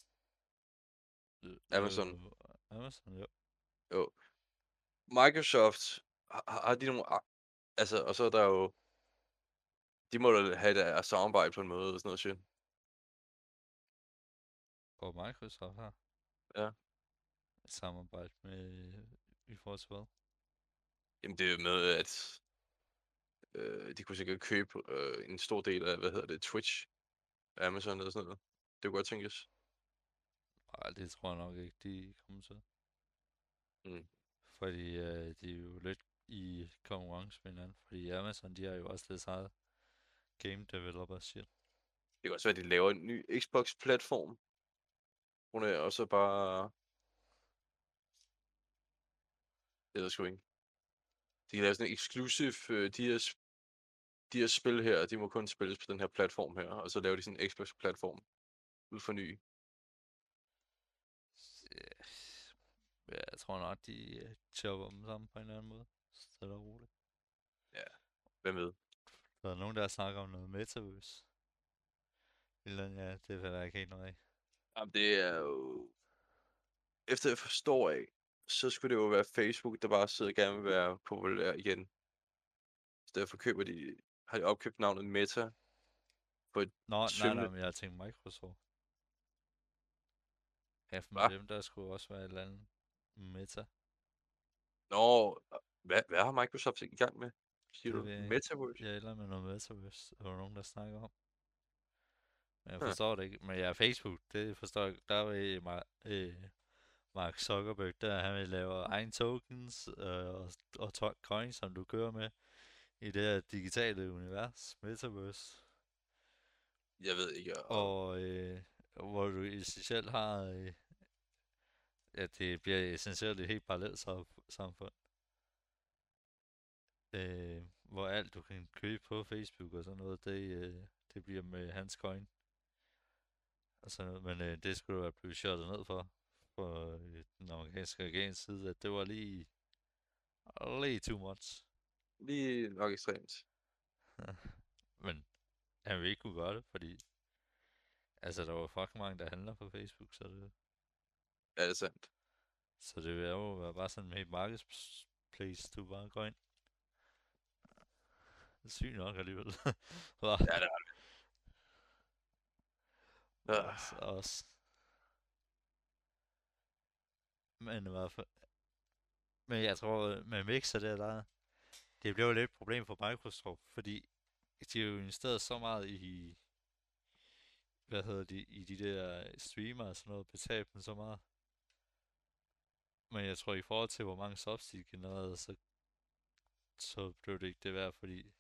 Øh, Amazon. øh, Amazon, ja. Jo. Microsoft, har, har de nogle, altså, og så er der jo, de må da have deres samarbejde på en måde og sådan noget shit. Og Microsoft har. Ja. Et samarbejde med, i forhold til hvad? Jamen det er jo med, at Øh, de kunne sikkert købe øh, en stor del af, hvad hedder det, Twitch, Amazon eller sådan noget. Det kunne godt tænkes. Nej, det tror jeg nok ikke, de kommer til. Mm. Fordi øh, de er jo lidt i konkurrence med hinanden. Fordi Amazon, de har jo også lidt eget game developer shit. Det kan også være, at de laver en ny Xbox-platform. Hun er også bare... Det ved jeg sgu ikke. De kan lave sådan en exclusive, øh, de her, de her spil her, de må kun spilles på den her platform her, og så laver de sådan en Xbox-platform ud for ny. Ja, jeg tror nok, de øh, chopper dem sammen på en eller anden måde. Stille og roligt. Hvem ved? Der er nogen, der snakker om noget metaverse. Eller ja, det ved jeg ikke helt noget af. Jamen, det er jo... Efter jeg forstår af, så skulle det jo være Facebook, der bare sidder og gerne vil være populær igen. Så derfor køber de, har de opkøbt navnet Meta. Nå, nej, nej, Svimle. men jeg tænkte Microsoft. Ja, for dem, der skulle også være et eller andet meta. Nå, hvad, hvad har Microsoft i gang med? Siger Det du jeg. Metaverse? Ja, eller med noget metaverse. Der var nogen, der snakker om. Men jeg forstår det ikke. Men ja, Facebook, det forstår jeg. Der var øh, øh, Mark Zuckerberg, der han vil lave egen tokens øh, og, og to- coins, som du kører med i det her digitale univers, metaverse. Jeg ved ikke. Og... Og øh, hvor du essentielt har, øh, ja, det bliver essentielt et helt parallelt sam- samfund. Øh, hvor alt du kan købe på Facebook og sådan noget, det, øh, det bliver med hans coin. Og sådan noget. Men øh, det skulle være blevet shuttet ned for, for øh, den amerikanske regerings side, at det var lige, lige too much. Lige nok ekstremt. [LAUGHS] Men han vil ikke kunne gøre det, fordi altså, der var fucking mange, der handler på Facebook, så det, Ja, det er sandt. så det vil jo være bare sådan en helt marketplace, du bare går ind. Det er sygt nok alligevel. [LAUGHS] Ja, det er det. Ja. også, også. Men i hvert fald... Men jeg tror, med Mixer der, der... Det blev lidt et problem for Microsoft, fordi de har jo investeret så meget i... Hvad hedder de? I de der streamer og sådan noget, betalt dem så meget. Men jeg tror, i forhold til, hvor mange subs de genererede, så, så blev det ikke det værd, fordi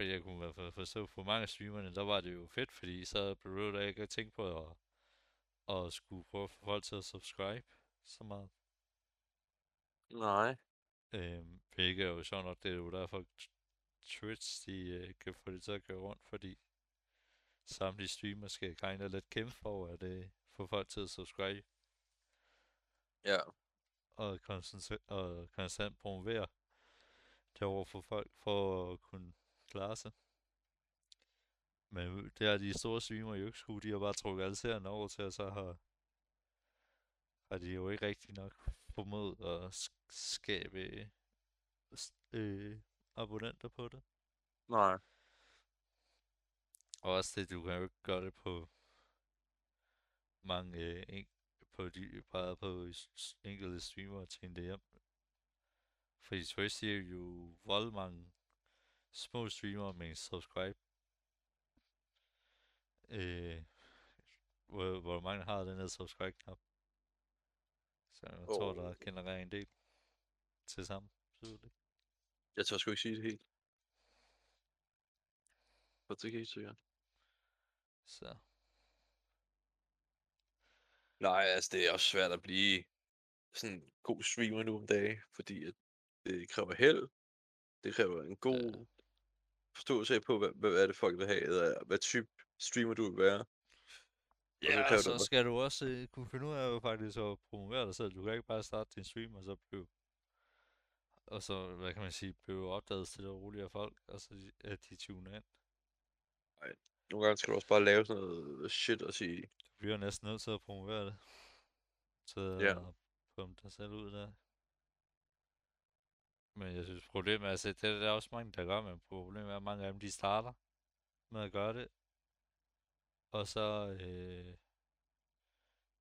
fordi jeg kunne i hvert fald forstå, for mange af streamerne, der var det jo fedt, fordi så blev du ikke at tænke på at, at skulle prøve at få folk til at subscribe så meget. Nej. Øhm, hvilket er jo sjovt nok, det er jo derfor Twitch, de øh, kan få det til at køre rundt, fordi samtlige streamer skal kinda lidt kæmpe for at øh, få folk til at subscribe Ja. og konstant, og konstant promovere derovre for folk for at kunne klare sig. Men det har de store streamer jo ikke skulle. De har bare trukket alle serierne over til, og så har, har de jo ikke rigtig nok formået at sk- skabe øh, abonnenter på det. Nej. Og også det, du kan jo ikke gøre det på mange øh, en, på de, bare på enkelte streamere tjene det hjem. Fordi Twitch er jo vold mange små streamere med en subscribe. Øh, hvor, hvor mange har den her subscribe-knap. Så jeg oh. tror, der genererer en del til sammen. Selvfølgelig. Jeg tør sgu ikke sige det helt. For det ikke helt sikkert. Så Nej, altså det er også svært at blive sådan en god streamer nu om dagen, fordi at det kræver held. Det kræver en god ja. Forståelse af på, hvad, hvad, er det folk vil have, eller hvad type streamer du vil være. så Ja, det så også- skal du også øh, kunne finde ud af faktisk at promovere dig selv. Du kan ikke bare starte din stream, og så blive... Og så, hvad kan man sige, blive opdaget stille og roligt af folk, og så at de tuner ind. Nogle gange skal du også bare lave sådan noget shit og sige, Du bliver næsten nødt til at promovere det. Så Ja. at pumpe dig selv ud der. Men jeg synes, problemet er, altså, det er der også mange, der gør, men problemet er, at mange af dem, de starter med at gøre det. Og så øh,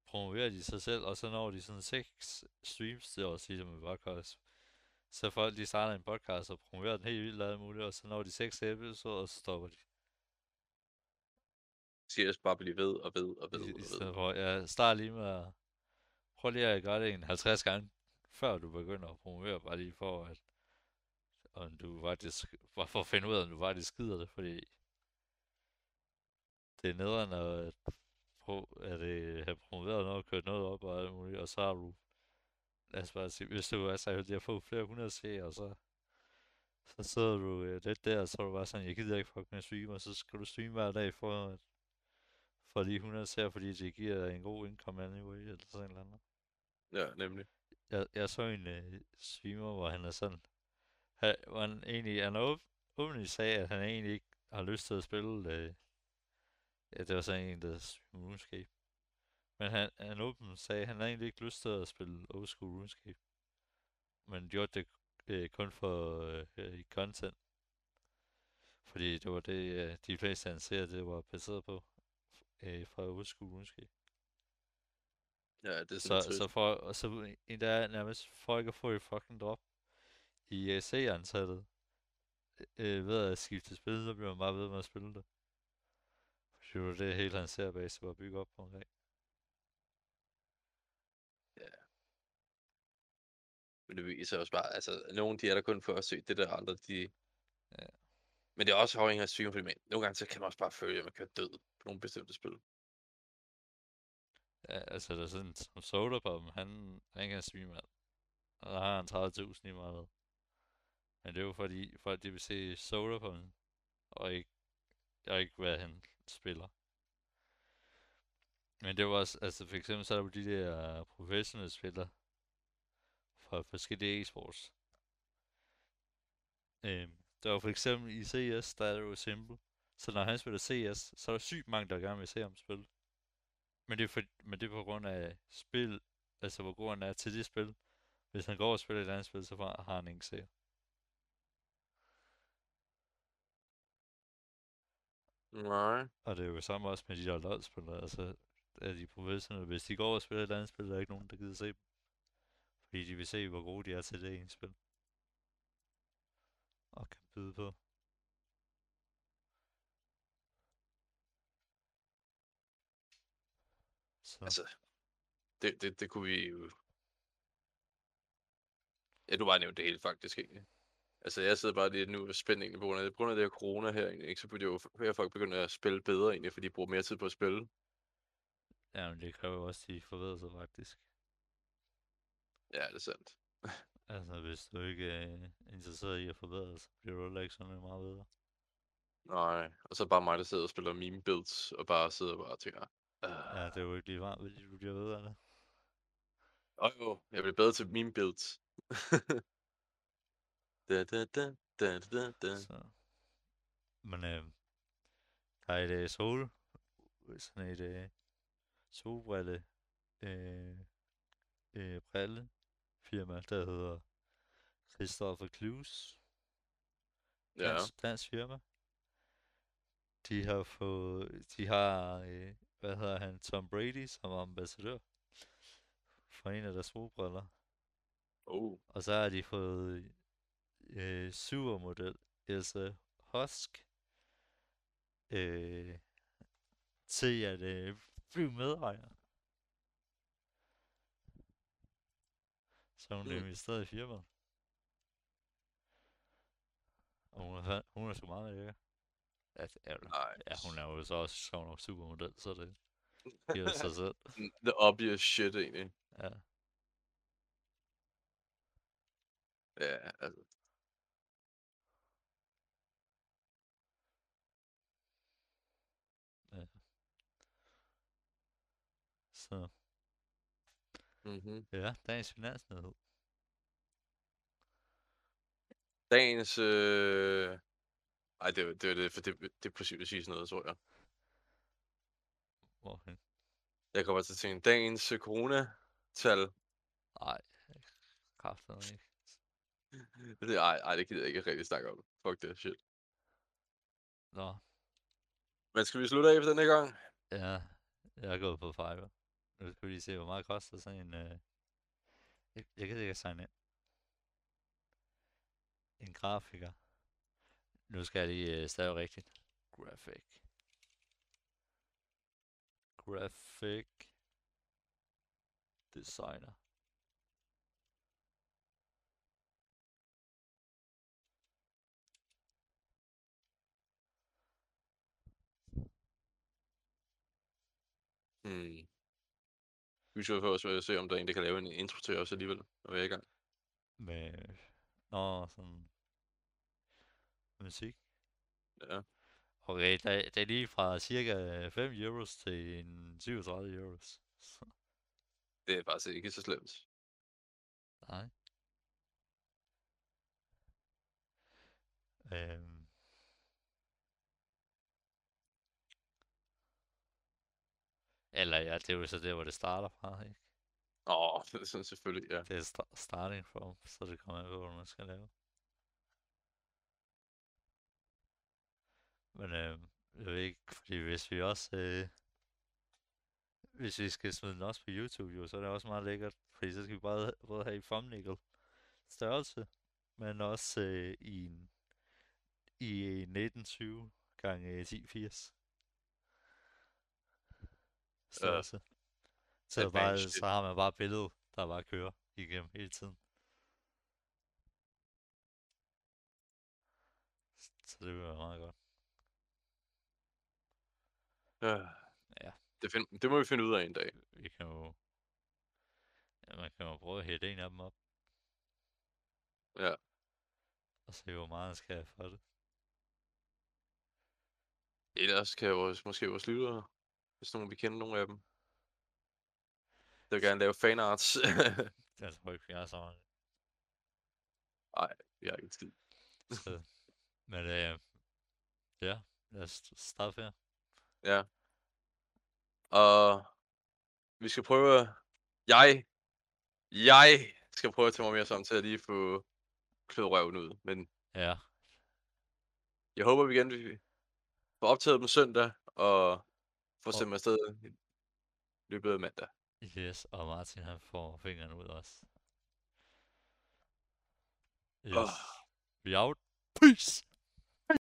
promoverer de sig selv, og så når de sådan seks streams, det er også ligesom med podcast, Så folk, de starter en podcast og promoverer den helt vildt og muligt, og så når de seks episoder, så stopper de. Siger bare blive ved og ved og ved I, og i ved. stedet for, ja, start lige med at prøv lige at gøre det en 50 gange, før du begynder at promovere, bare lige for at om du faktisk, bare for at finde ud af, om du faktisk skider det, fordi det er nederen at, at øh, have promoveret noget, kørt noget op og alt muligt, og så har du, lad os bare sige, hvis du er så heldig at få flere hundrede seere, og så, så sidder du øh, lidt der, og så er du bare sådan, jeg gider ikke fucking streame, og så skal du streame hver dag for at for lige 100 seere, fordi det giver en god income anyway, eller sådan noget. Ja, nemlig. Jeg, jeg så en øh, streamer, hvor han er sådan, han, han egentlig, han åb, åbenligt sagde, at han egentlig ikke har lyst til at spille, øh, ja, det var sådan en, der RuneScape. Men han, han åbent sagde, at han har egentlig ikke lyst til at spille old school RuneScape. Men gjorde det øh, kun for øh, i content. Fordi det var det, øh, de fleste han ser, det var baseret på øh, fra old school RuneScape. Ja, det er sådan Så, så for, og så endda nærmest for ikke at få et fucking drop i uh, C-antallet øh, ved at skifte spil, så bliver man bare ved med at spille det. For det var det hele hans serbase var bygget op på en dag. Men det viser også bare, altså, nogle de er der kun for at se det der, andre de... Ja. Men det er også afhængigt af streamer, fordi man, nogle gange så kan man også bare føle, at man kører død på nogle bestemte spil. Ja, altså der er sådan som Soda han, han kan streame alt. Og der har han 30.000 i meget. Men det er jo fordi, folk de vil se Soda og ikke, og ikke hvad han spiller. Men det var også, altså for eksempel så er der de der professionelle spillere fra forskellige e-sports. Øhm, der var for eksempel i CS, der er det jo simpel. Så når han spiller CS, så er der sygt mange, der gerne vil se ham spille. Men det er, for, men det er på grund af spil, altså hvor god han er til det spil. Hvis han går og spiller et andet spil, så har han ingen seer. Nej. Og det er jo samme også med de der LoL-spillere, altså er de professionelle. Hvis de går og spiller et andet spil, der er ikke nogen, der gider se dem. Fordi de vil se, hvor gode de er til det ene spil. Og kan byde på. Så. Altså, det, det, det kunne vi jo... Ja, du bare nævnt det hele faktisk, egentlig. Altså, jeg sidder bare lige nu og spændt egentlig på grund af det. På grund af det her corona her, egentlig, ikke? så burde jo flere folk begynde at spille bedre, egentlig, fordi de bruger mere tid på at spille. Ja, men det kræver jo også, at de forbedrer sig faktisk. Ja, det er sandt. Altså, hvis du ikke er interesseret i at forbedre så bliver du heller ikke sådan meget bedre. Nej, og så bare mig, der sidder og spiller meme builds, og bare sidder og bare tænker... Uh... Ja, det er jo ikke lige varmt, fordi du bliver bedre af det. Åh jo, jeg bliver bedre til meme builds. [LAUGHS] da, da, da, da, da, da. Så. Men øh, der er et uh, sol, sådan et uh, solbrille, øh, øh, brille firma, der hedder Christopher Clues. Ja, Dansk, dansk firma. De har fået, de har, øh, hvad hedder han, Tom Brady som ambassadør for en af deres solbriller. oh, Og så har de fået øh, supermodel Elsa Husk øh, til at øh, blive medejer. Så hun Mm. mm. investeret i firmaet. Og hun er, hun er sgu meget lækker. Ja, det er, det. nice. ja, hun er jo så også sjov nok supermodel, så det [LAUGHS] giver sig selv. The obvious shit, egentlig. Ja. Ja, altså. Så Mm-hmm. ja, dagens finansnyhed. Dagens... Øh... Ej, det, var- det, var det, for det, det er præcis at sige sådan noget, tror jeg. Hvorhen? Jeg kommer til at tænke, dagens øh, corona-tal. Nej, kraftigt ikke. [LAUGHS] Det, ej, ej, det gider jeg ikke rigtig snakke om. Fuck det shit. Nå, Men skal vi slutte af for den her gang? ja, jeg er gået på Fiverr. Nu skal vi lige se, hvor meget koster sådan en... Øh... Jeg, jeg kan ikke signe ind. en grafiker. Nu skal jeg lige øh, stave rigtigt. Graphic. Graphic designer. Mm. Vi skal jo også se, om der er en, der kan lave en intro til os alligevel, når vi er i gang. Med... Nå, sådan... Musik. Ja. Okay, det, det er lige fra cirka 5 euros til en 37 euros. Så, [LAUGHS] Det er faktisk ikke så slemt. nej. Øhm. Eller ja, det er jo så der, hvor det starter fra, ikke? Åh, [LAUGHS] det er sådan selvfølgelig, ja. Det er sta- starting from, så det kommer an på, hvad man skal lave. Men øh, jeg ved ikke, fordi hvis vi også... Øh, hvis vi skal smide den også på YouTube, jo, så er det også meget lækkert. Fordi så skal vi bare både have i thumbnail størrelse, men også øh, i en i 1920 gange 1080 størrelse. Så, er det bare, så har man bare billedet, der bare kører igennem hele tiden. Så det vil være meget godt. Ja. Ja. Det, find, det må vi finde ud af en dag. Vi kan jo... Ja, man kan jo prøve at hætte en af dem op. Ja. Og se, hvor meget man skal have for det. Ellers kan vores, måske vores lyttere, hvis nogen vi kender nogle af dem, der vil gerne lave fanarts. Jeg tror ikke, vi er så. Nej, jeg har ikke. Så, men øh, ja, lad os starte her. Ja. Og vi skal prøve... Jeg... Jeg skal prøve at tage mig mere sammen til at lige få kløet røven ud. Men Ja, jeg håber, vi igen vi får optaget dem søndag, og får Og- sendt mig afsted i løbet af mandag. yes, og Martin han får fingrene ud også. Yes. Vi er out. Peace!